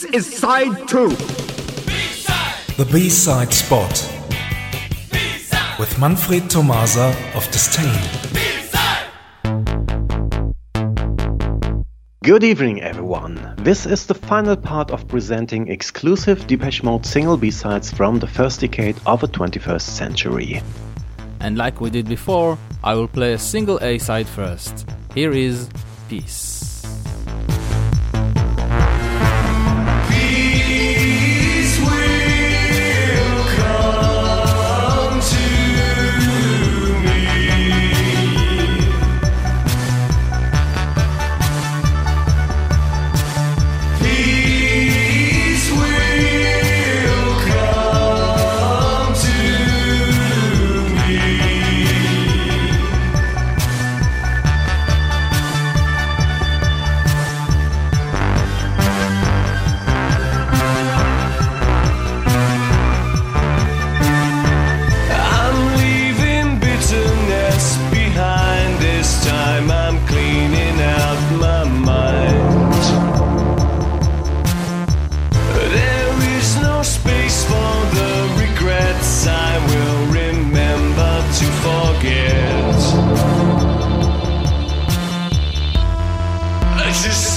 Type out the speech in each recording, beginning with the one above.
This is side two. The B-side spot with Manfred Tomasa of Disdain. Good evening, everyone. This is the final part of presenting exclusive Depeche Mode single B-sides from the first decade of the 21st century. And like we did before, I will play a single A side first. Here is Peace. This is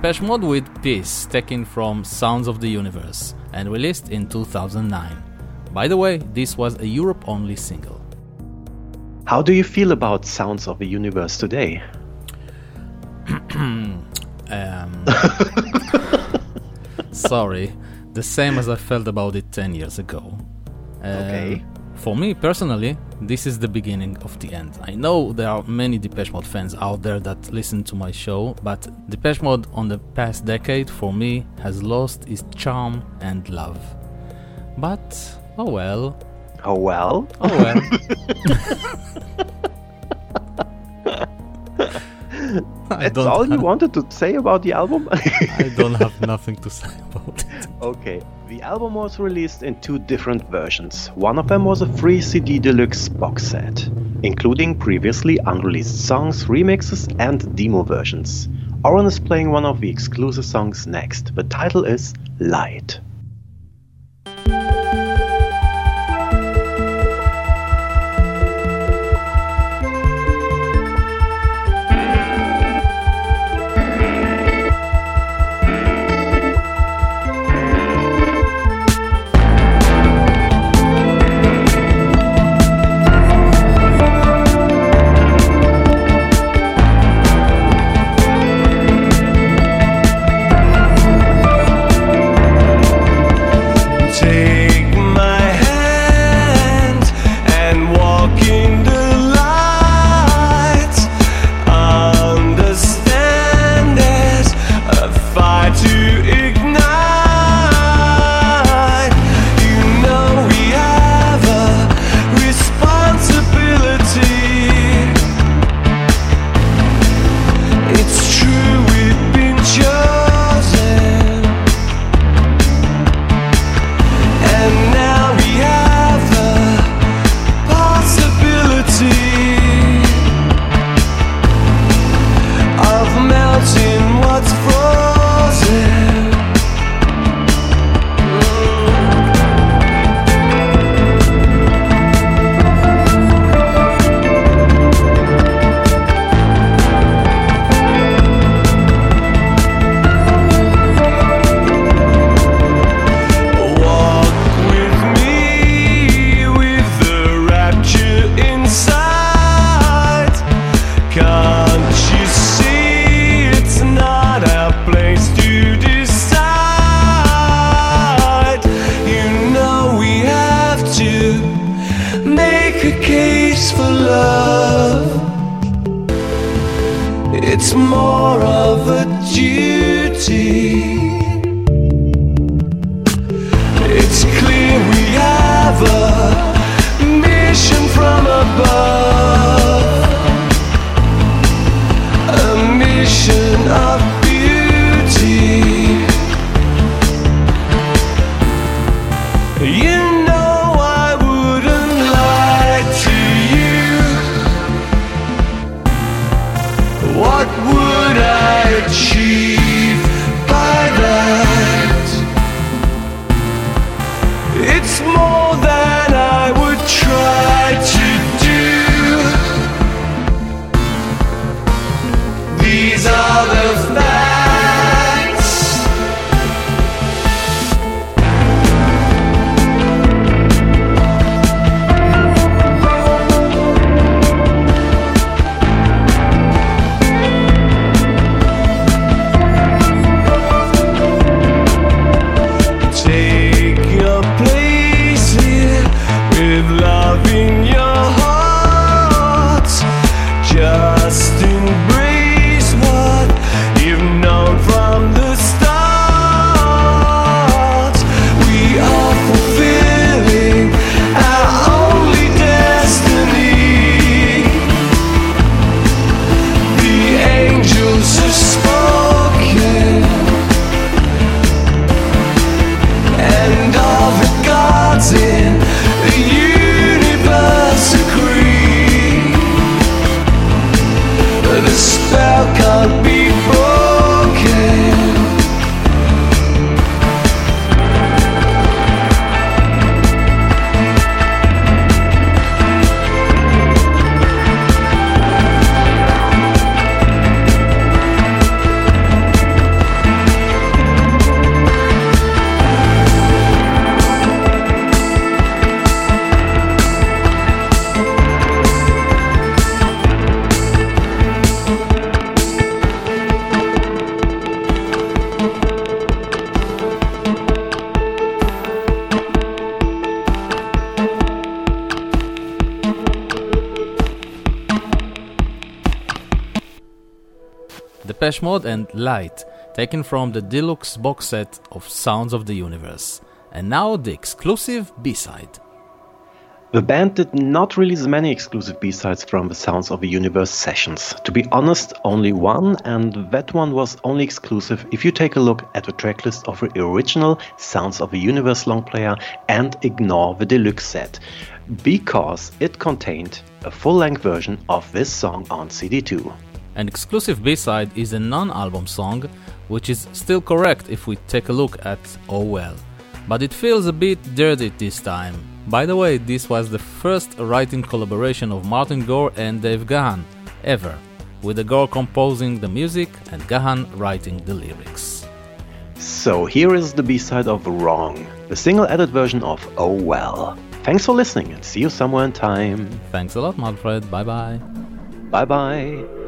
Depeche Mode with Peace, taken from Sounds of the Universe and released in 2009. By the way, this was a Europe only single. How do you feel about Sounds of the Universe today? um, sorry, the same as I felt about it 10 years ago. Uh, okay. For me personally, this is the beginning of the end. I know there are many Depeche Mode fans out there that listen to my show, but Depeche Mode on the past decade for me has lost its charm and love. But, oh well. Oh well? Oh well. That's all you wanted to say about the album? I don't have nothing to say about it. Okay, the album was released in two different versions. One of them was a free CD deluxe box set, including previously unreleased songs, remixes, and demo versions. Oren is playing one of the exclusive songs next. The title is Light. fazer. Depeche Mode and Light, taken from the deluxe box set of Sounds of the Universe. And now the exclusive B side. The band did not release many exclusive B-sides from the Sounds of the Universe sessions. To be honest, only one, and that one was only exclusive if you take a look at the tracklist of the original Sounds of the Universe long player and ignore the deluxe set, because it contained a full-length version of this song on CD2. An exclusive B-side is a non-album song, which is still correct if we take a look at Oh Well. But it feels a bit dirty this time, by the way, this was the first writing collaboration of Martin Gore and Dave Gahan ever, with the Gore composing the music and Gahan writing the lyrics. So here is the B-side of Wrong, the single-edit version of Oh Well. Thanks for listening and see you somewhere in time. Thanks a lot, Manfred. Bye bye. Bye bye.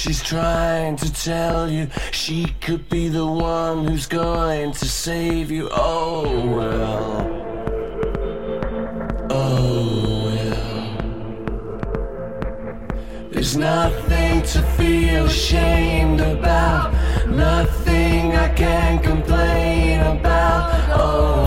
She's trying to tell you she could be the one who's going to save you. Oh well. Oh well. There's nothing to feel ashamed about, nothing I can complain about. Oh,